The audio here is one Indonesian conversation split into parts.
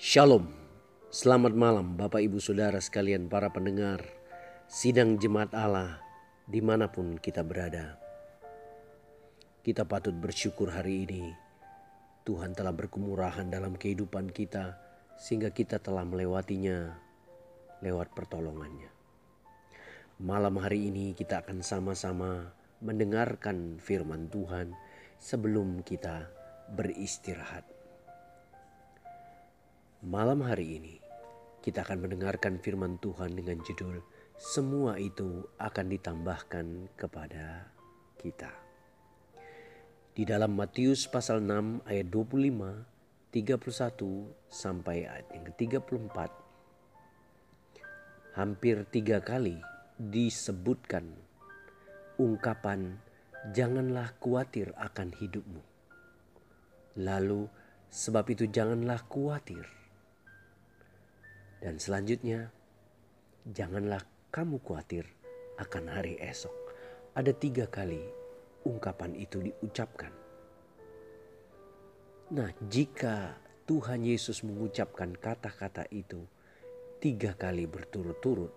Shalom, selamat malam Bapak Ibu Saudara sekalian para pendengar Sidang Jemaat Allah di mana pun kita berada. Kita patut bersyukur hari ini Tuhan telah berkemurahan dalam kehidupan kita sehingga kita telah melewatinya lewat pertolongannya. Malam hari ini kita akan sama-sama mendengarkan firman Tuhan sebelum kita beristirahat. Malam hari ini kita akan mendengarkan firman Tuhan dengan judul Semua itu akan ditambahkan kepada kita. Di dalam Matius pasal 6 ayat 25, 31 sampai ayat yang ke-34 hampir tiga kali disebutkan ungkapan janganlah khawatir akan hidupmu. Lalu sebab itu janganlah khawatir dan selanjutnya, janganlah kamu khawatir akan hari esok. Ada tiga kali ungkapan itu diucapkan. Nah, jika Tuhan Yesus mengucapkan kata-kata itu tiga kali berturut-turut,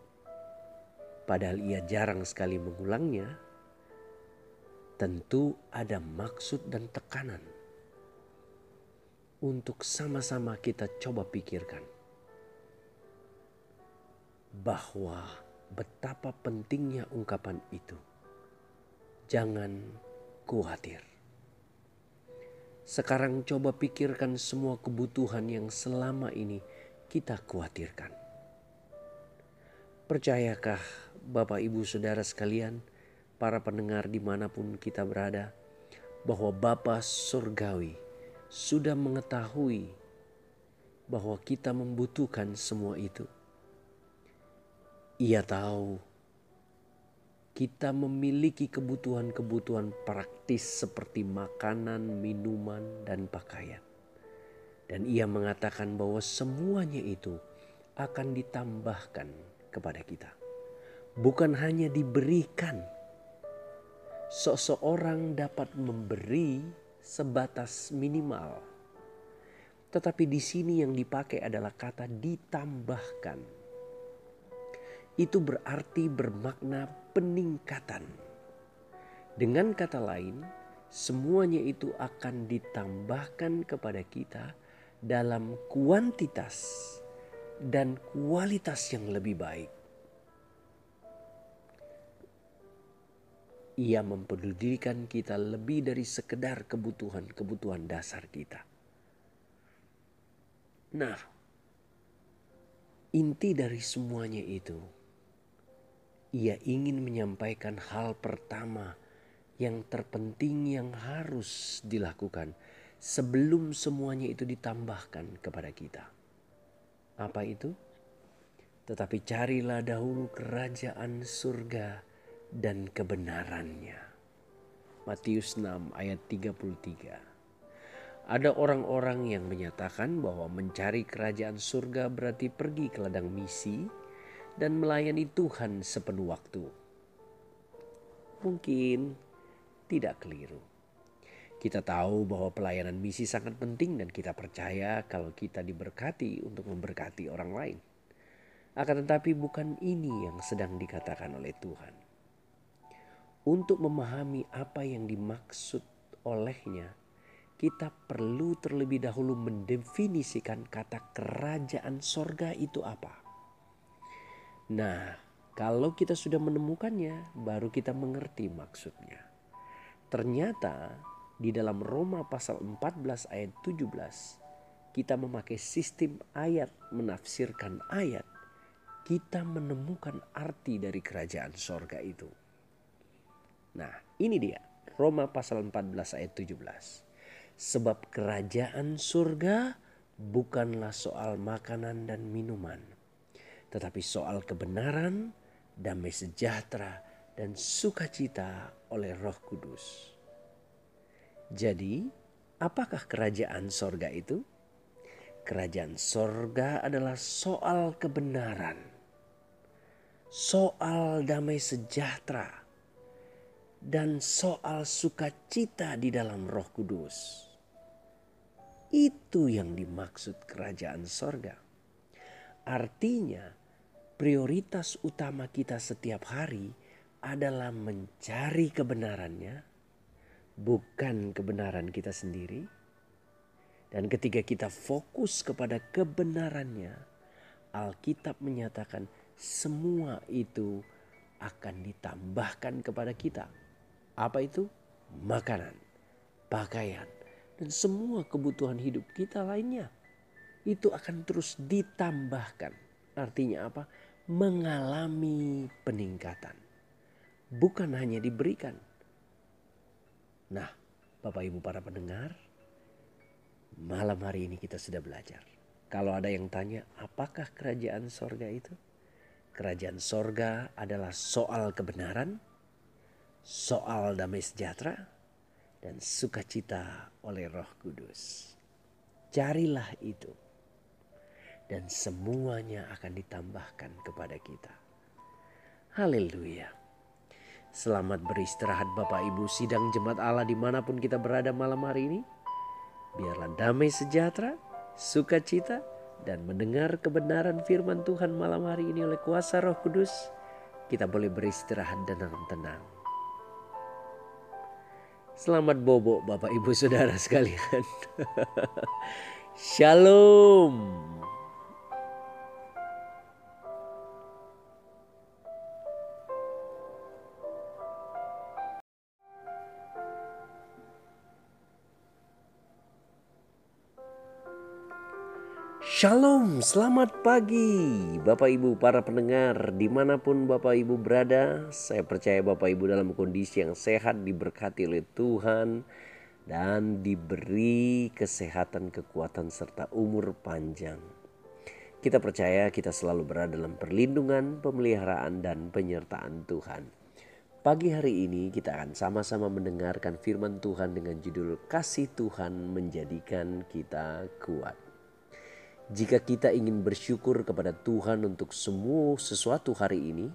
padahal ia jarang sekali mengulangnya, tentu ada maksud dan tekanan untuk sama-sama kita coba pikirkan bahwa betapa pentingnya ungkapan itu. Jangan khawatir. Sekarang coba pikirkan semua kebutuhan yang selama ini kita khawatirkan. Percayakah Bapak Ibu Saudara sekalian, para pendengar di mana pun kita berada, bahwa Bapa Surgawi sudah mengetahui bahwa kita membutuhkan semua itu. Ia tahu kita memiliki kebutuhan-kebutuhan praktis seperti makanan, minuman, dan pakaian. Dan ia mengatakan bahwa semuanya itu akan ditambahkan kepada kita. Bukan hanya diberikan. Seseorang dapat memberi sebatas minimal. Tetapi di sini yang dipakai adalah kata ditambahkan itu berarti bermakna peningkatan. Dengan kata lain, semuanya itu akan ditambahkan kepada kita dalam kuantitas dan kualitas yang lebih baik. Ia mempedulikan kita lebih dari sekedar kebutuhan-kebutuhan dasar kita. Nah, inti dari semuanya itu ia ingin menyampaikan hal pertama yang terpenting yang harus dilakukan sebelum semuanya itu ditambahkan kepada kita. Apa itu? Tetapi carilah dahulu kerajaan surga dan kebenarannya. Matius 6 ayat 33. Ada orang-orang yang menyatakan bahwa mencari kerajaan surga berarti pergi ke ladang misi, dan melayani Tuhan sepenuh waktu. Mungkin tidak keliru. Kita tahu bahwa pelayanan misi sangat penting dan kita percaya kalau kita diberkati untuk memberkati orang lain. Akan tetapi bukan ini yang sedang dikatakan oleh Tuhan. Untuk memahami apa yang dimaksud olehnya, kita perlu terlebih dahulu mendefinisikan kata kerajaan sorga itu apa. Nah, kalau kita sudah menemukannya, baru kita mengerti maksudnya. Ternyata di dalam Roma pasal 14 ayat 17, kita memakai sistem ayat menafsirkan ayat. Kita menemukan arti dari kerajaan sorga itu. Nah, ini dia. Roma pasal 14 ayat 17. Sebab kerajaan surga bukanlah soal makanan dan minuman tetapi soal kebenaran, damai sejahtera, dan sukacita oleh Roh Kudus. Jadi, apakah kerajaan sorga itu? Kerajaan sorga adalah soal kebenaran, soal damai sejahtera, dan soal sukacita di dalam Roh Kudus. Itu yang dimaksud kerajaan sorga. Artinya prioritas utama kita setiap hari adalah mencari kebenarannya, bukan kebenaran kita sendiri. Dan ketika kita fokus kepada kebenarannya, Alkitab menyatakan semua itu akan ditambahkan kepada kita. Apa itu? Makanan, pakaian, dan semua kebutuhan hidup kita lainnya. Itu akan terus ditambahkan. Artinya apa? Mengalami peningkatan. Bukan hanya diberikan. Nah, Bapak Ibu para pendengar, malam hari ini kita sudah belajar. Kalau ada yang tanya, apakah kerajaan sorga itu? Kerajaan sorga adalah soal kebenaran, soal damai sejahtera, dan sukacita oleh roh kudus. Carilah itu. Dan semuanya akan ditambahkan kepada kita. Haleluya. Selamat beristirahat Bapak Ibu sidang jemaat Allah di mana pun kita berada malam hari ini. Biarlah damai sejahtera, sukacita, dan mendengar kebenaran firman Tuhan malam hari ini oleh kuasa roh kudus. Kita boleh beristirahat dan tenang. Selamat bobo Bapak Ibu Saudara sekalian. Shalom. Shalom, selamat pagi Bapak Ibu para pendengar di mana pun Bapak Ibu berada Saya percaya Bapak Ibu dalam kondisi yang sehat diberkati oleh Tuhan Dan diberi kesehatan, kekuatan serta umur panjang. Kita percaya kita selalu berada dalam perlindungan, pemeliharaan dan penyertaan Tuhan. Pagi hari ini kita akan sama-sama mendengarkan firman Tuhan dengan judul Kasih Tuhan Menjadikan Kita Kuat jika kita ingin bersyukur kepada Tuhan untuk semua sesuatu hari ini,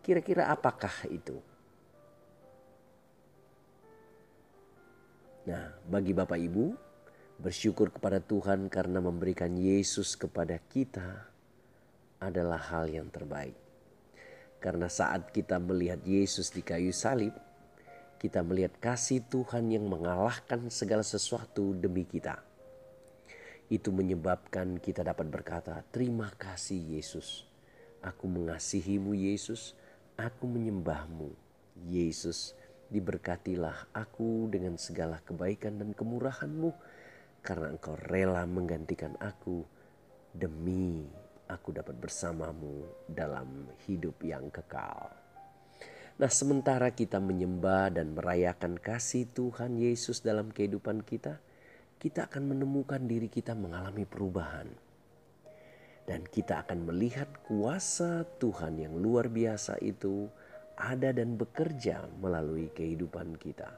kira-kira apakah itu? Nah, bagi Bapak Ibu, bersyukur kepada Tuhan karena memberikan Yesus kepada kita adalah hal yang terbaik. Karena saat kita melihat Yesus di kayu salib, kita melihat kasih Tuhan yang mengalahkan segala sesuatu demi kita. Itu menyebabkan kita dapat berkata, "Terima kasih, Yesus. Aku mengasihimu, Yesus. Aku menyembahmu, Yesus. Diberkatilah aku dengan segala kebaikan dan kemurahanmu, karena Engkau rela menggantikan aku demi aku dapat bersamamu dalam hidup yang kekal." Nah, sementara kita menyembah dan merayakan kasih Tuhan Yesus dalam kehidupan kita, kita akan menemukan diri kita mengalami perubahan. Dan kita akan melihat kuasa Tuhan yang luar biasa itu ada dan bekerja melalui kehidupan kita.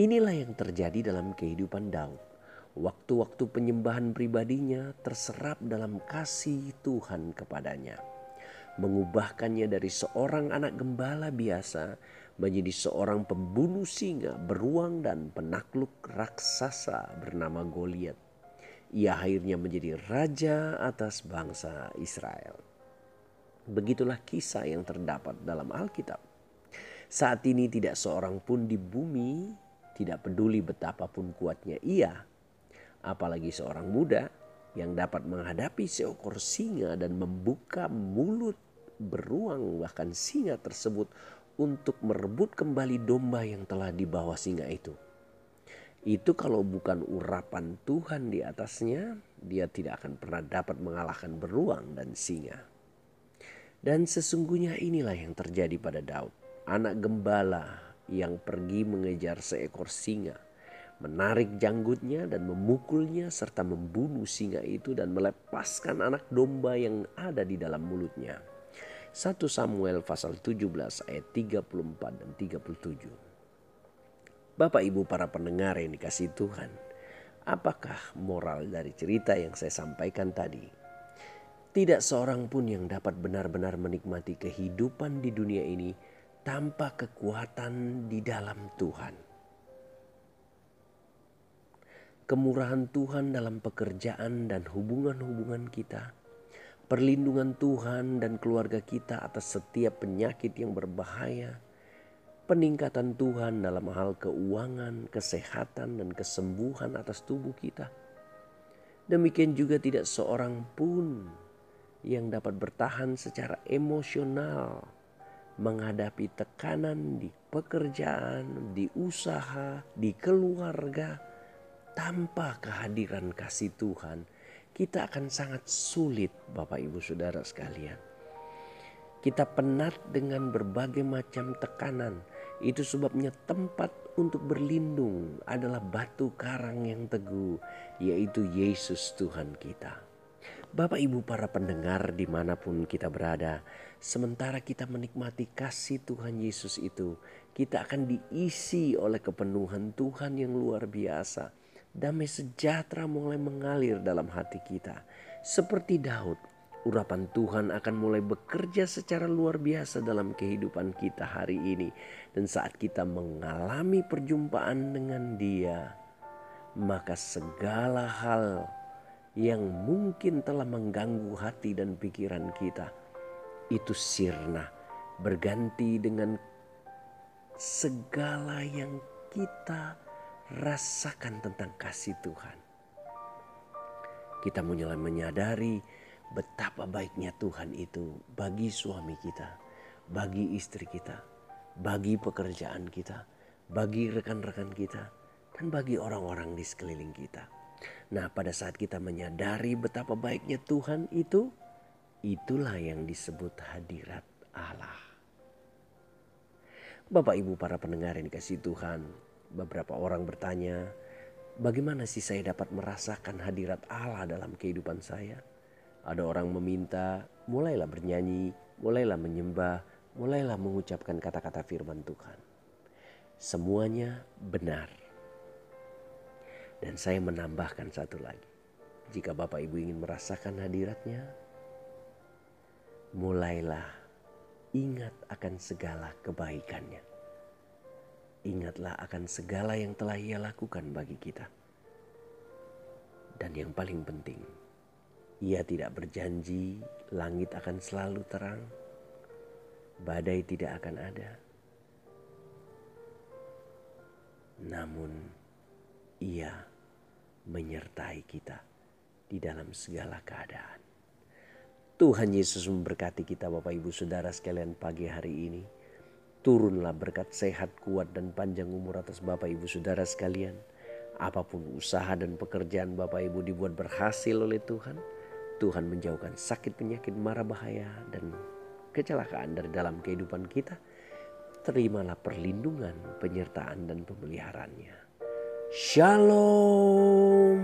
Inilah yang terjadi dalam kehidupan Daud. Waktu-waktu penyembahan pribadinya terserap dalam kasih Tuhan kepadanya. Mengubahkannya dari seorang anak gembala biasa menjadi seorang pembunuh singa beruang dan penakluk raksasa bernama Goliat. Ia akhirnya menjadi raja atas bangsa Israel. Begitulah kisah yang terdapat dalam Alkitab. Saat ini tidak seorang pun di bumi tidak peduli betapapun kuatnya ia, apalagi seorang muda yang dapat menghadapi seekor singa dan membuka mulut beruang bahkan singa tersebut untuk merebut kembali domba yang telah dibawa singa itu. Itu kalau bukan urapan Tuhan di atasnya, dia tidak akan pernah dapat mengalahkan beruang dan singa. Dan sesungguhnya inilah yang terjadi pada Daud, anak gembala yang pergi mengejar seekor singa, menarik janggutnya dan memukulnya serta membunuh singa itu dan melepaskan anak domba yang ada di dalam mulutnya. 1 Samuel pasal 17 ayat 34 dan 37. Bapak Ibu para pendengar yang dikasih Tuhan, apakah moral dari cerita yang saya sampaikan tadi? Tidak seorang pun yang dapat benar-benar menikmati kehidupan di dunia ini tanpa kekuatan di dalam Tuhan. kemurahan Tuhan dalam pekerjaan dan hubungan-hubungan kita, perlindungan Tuhan dan keluarga kita atas setiap penyakit yang berbahaya, peningkatan Tuhan dalam hal keuangan, kesehatan, dan kesembuhan atas tubuh kita. Demikian juga tidak seorang pun yang dapat bertahan secara emosional menghadapi tekanan di pekerjaan, di usaha, di keluarga, tanpa kehadiran kasih Tuhan, kita akan sangat sulit, Bapak Ibu Saudara sekalian. Kita penat dengan berbagai macam tekanan. Itu sebabnya tempat untuk berlindung adalah batu karang yang teguh, yaitu Yesus Tuhan kita. Bapak Ibu para pendengar di mana pun kita berada, sementara kita menikmati kasih Tuhan Yesus itu, kita akan diisi oleh kepenuhan Tuhan yang luar biasa. Damai sejahtera mulai mengalir dalam hati kita. Seperti Daud, urapan Tuhan akan mulai bekerja secara luar biasa dalam kehidupan kita hari ini. Dan saat kita mengalami perjumpaan dengan dia, maka segala hal yang mungkin telah mengganggu hati dan pikiran kita itu sirna berganti dengan segala yang kita rasakan tentang kasih Tuhan. Kita mulai menyadari betapa baiknya Tuhan itu bagi suami kita, bagi istri kita, bagi pekerjaan kita, bagi rekan-rekan kita, dan bagi orang-orang di sekeliling kita. Nah, pada saat kita menyadari betapa baiknya Tuhan itu, itulah yang disebut hadirat Allah. Bapak Ibu para pendengar yang dikasih Tuhan, beberapa orang bertanya, bagaimana sih saya dapat merasakan hadirat Allah dalam kehidupan saya? Ada orang meminta, mulailah bernyanyi, mulailah menyembah, mulailah mengucapkan kata-kata firman Tuhan. Semuanya benar dan saya menambahkan satu lagi. Jika Bapak Ibu ingin merasakan hadiratnya, mulailah ingat akan segala kebaikannya. Ingatlah akan segala yang telah ia lakukan bagi kita. Dan yang paling penting, ia tidak berjanji langit akan selalu terang, badai tidak akan ada. Namun ia menyertai kita di dalam segala keadaan. Tuhan Yesus memberkati kita Bapak Ibu Saudara sekalian pagi hari ini. Turunlah berkat sehat, kuat dan panjang umur atas Bapak Ibu Saudara sekalian. Apa pun usaha dan pekerjaan Bapak Ibu dibuat berhasil oleh Tuhan. Tuhan menjauhkan sakit penyakit marah bahaya dan kecelakaan dari dalam kehidupan kita. Terimalah perlindungan, penyertaan dan pemeliharaannya. Shalom.